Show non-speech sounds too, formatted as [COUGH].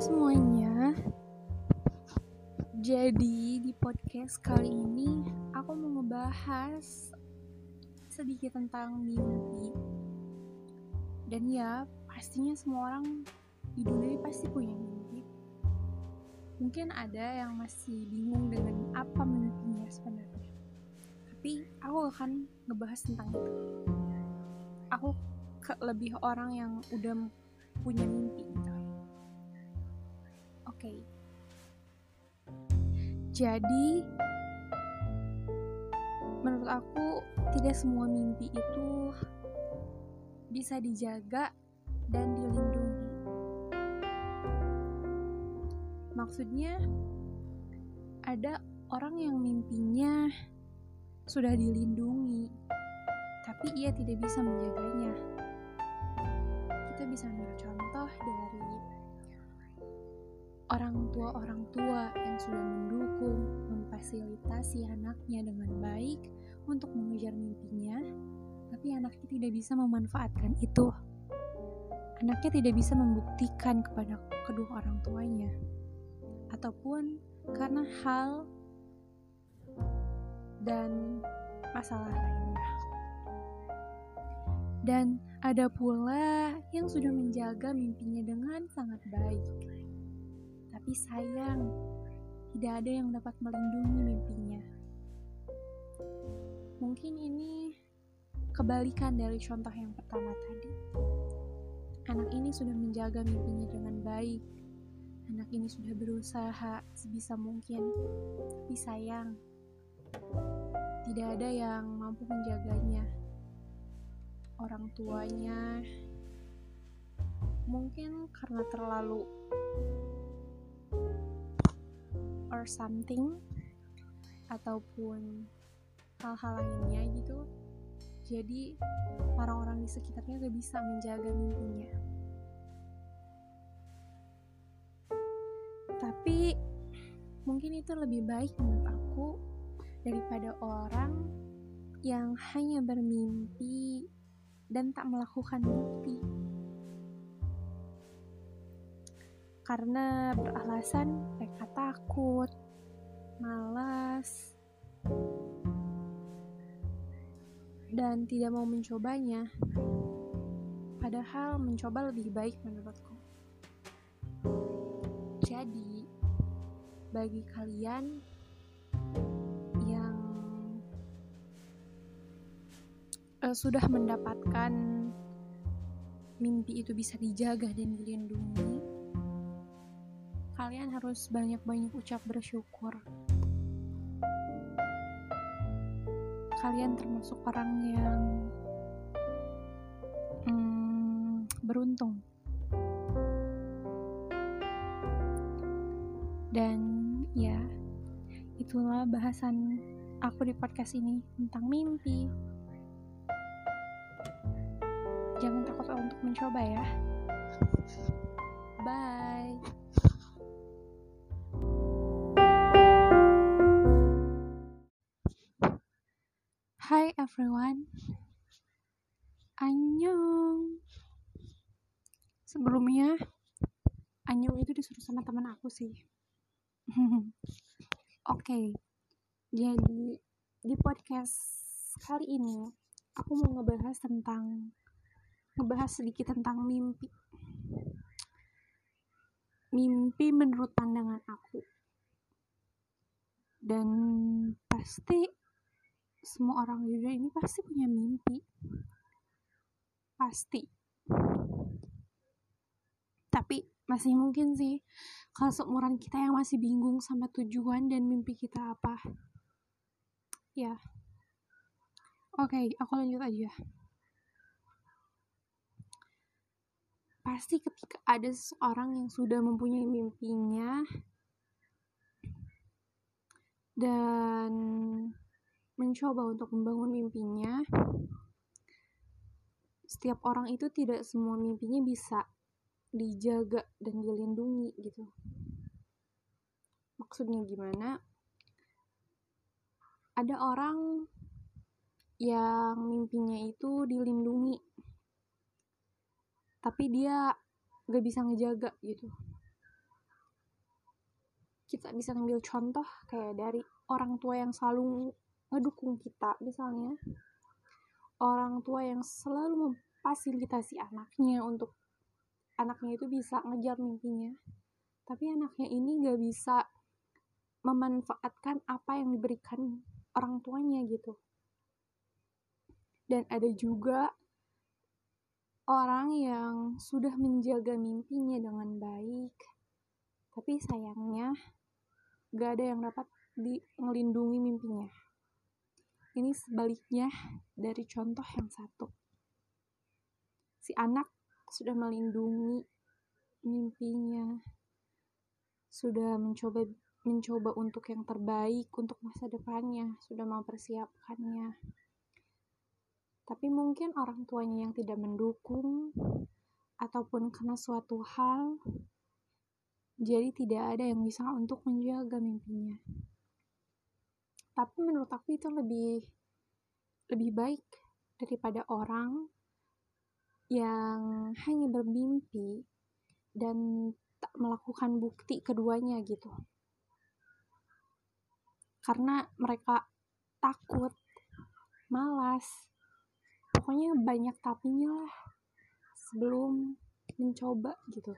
semuanya. Jadi di podcast kali ini aku mau ngebahas sedikit tentang mimpi. Dan ya, pastinya semua orang di dunia ini pasti punya mimpi. Mungkin ada yang masih bingung dengan apa mimpinya sebenarnya. Tapi aku akan ngebahas tentang itu. Aku ke lebih orang yang udah punya mimpi Oke. Jadi menurut aku tidak semua mimpi itu bisa dijaga dan dilindungi. Maksudnya ada orang yang mimpinya sudah dilindungi, tapi ia tidak bisa menjaganya. Kita bisa ambil contoh dari orang tua-orang tua yang sudah mendukung, memfasilitasi anaknya dengan baik untuk mengejar mimpinya, tapi anaknya tidak bisa memanfaatkan itu. Anaknya tidak bisa membuktikan kepada kedua orang tuanya, ataupun karena hal dan masalah lainnya. Dan ada pula yang sudah menjaga mimpinya dengan sangat baik tapi sayang, tidak ada yang dapat melindungi mimpinya. Mungkin ini kebalikan dari contoh yang pertama tadi. Anak ini sudah menjaga mimpinya dengan baik. Anak ini sudah berusaha sebisa mungkin, tapi sayang, tidak ada yang mampu menjaganya. Orang tuanya mungkin karena terlalu or something ataupun hal-hal lainnya gitu jadi orang-orang di sekitarnya gak bisa menjaga mimpinya. Tapi mungkin itu lebih baik menurut aku daripada orang yang hanya bermimpi dan tak melakukan bukti karena beralasan mereka takut, malas, dan tidak mau mencobanya. Padahal mencoba lebih baik menurutku. Jadi, bagi kalian yang uh, sudah mendapatkan mimpi itu bisa dijaga dan dilindungi, kalian harus banyak-banyak ucap bersyukur. Kalian termasuk orang yang hmm, beruntung. Dan ya, itulah bahasan aku di podcast ini tentang mimpi. Jangan takut untuk mencoba ya. Bye. Everyone. Annyeong. Sebelumnya Annyeong itu disuruh sama teman aku sih. [LAUGHS] Oke. Okay. Jadi di podcast kali ini aku mau ngebahas tentang ngebahas sedikit tentang mimpi. Mimpi menurut pandangan aku. Dan pasti semua orang dunia ini pasti punya mimpi. Pasti. Tapi masih mungkin sih kalau seumuran kita yang masih bingung sama tujuan dan mimpi kita apa. Ya. Oke okay, aku lanjut aja. Pasti ketika ada seseorang yang sudah mempunyai mimpinya dan mencoba untuk membangun mimpinya, setiap orang itu tidak semua mimpinya bisa dijaga dan dilindungi gitu. Maksudnya gimana? Ada orang yang mimpinya itu dilindungi, tapi dia gak bisa ngejaga gitu. kita bisa ngambil contoh kayak dari orang tua yang selalu ngedukung kita misalnya. Orang tua yang selalu memfasilitasi anaknya untuk anaknya itu bisa ngejar mimpinya. Tapi anaknya ini gak bisa memanfaatkan apa yang diberikan orang tuanya gitu. Dan ada juga orang yang sudah menjaga mimpinya dengan baik tapi sayangnya gak ada yang dapat di ngelindungi mimpinya. Ini sebaliknya dari contoh yang satu. Si anak sudah melindungi mimpinya, sudah mencoba mencoba untuk yang terbaik untuk masa depannya, sudah mempersiapkannya. Tapi mungkin orang tuanya yang tidak mendukung ataupun karena suatu hal jadi tidak ada yang bisa untuk menjaga mimpinya. Tapi menurut aku itu lebih lebih baik daripada orang yang hanya bermimpi dan tak melakukan bukti keduanya gitu. Karena mereka takut, malas, pokoknya banyak tapinya lah sebelum mencoba gitu.